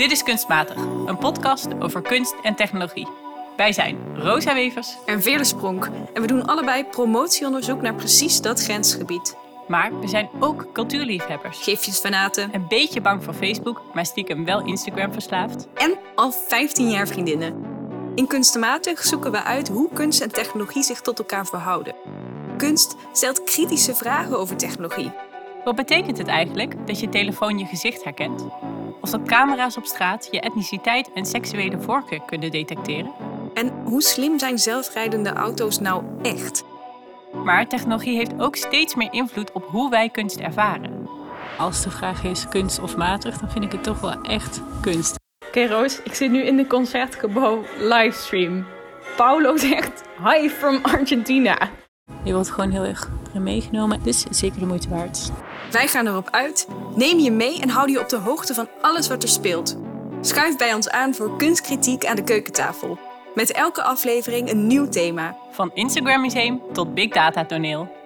Dit is Kunstmatig, een podcast over kunst en technologie. Wij zijn Rosa Wevers en Veerle Spronk en we doen allebei promotieonderzoek naar precies dat grensgebied. Maar we zijn ook cultuurliefhebbers. Gifjesfanaten. Een beetje bang voor Facebook, maar stiekem wel Instagram verslaafd. En al 15 jaar vriendinnen. In Kunstmatig zoeken we uit hoe kunst en technologie zich tot elkaar verhouden. Kunst stelt kritische vragen over technologie. Wat betekent het eigenlijk dat je telefoon je gezicht herkent? Of dat camera's op straat je etniciteit en seksuele voorkeur kunnen detecteren? En hoe slim zijn zelfrijdende auto's nou echt? Maar technologie heeft ook steeds meer invloed op hoe wij kunst ervaren. Als de vraag is kunst of matig, dan vind ik het toch wel echt kunst. Oké Roos, ik zit nu in de Concertgebouw livestream. Paulo zegt hi from Argentina. Je wordt gewoon heel erg meegenomen. Dus zeker de moeite waard. Wij gaan erop uit. Neem je mee en houd je op de hoogte van alles wat er speelt. Schuif bij ons aan voor kunstkritiek aan de keukentafel. Met elke aflevering een nieuw thema. Van Instagram Museum tot Big Data Toneel.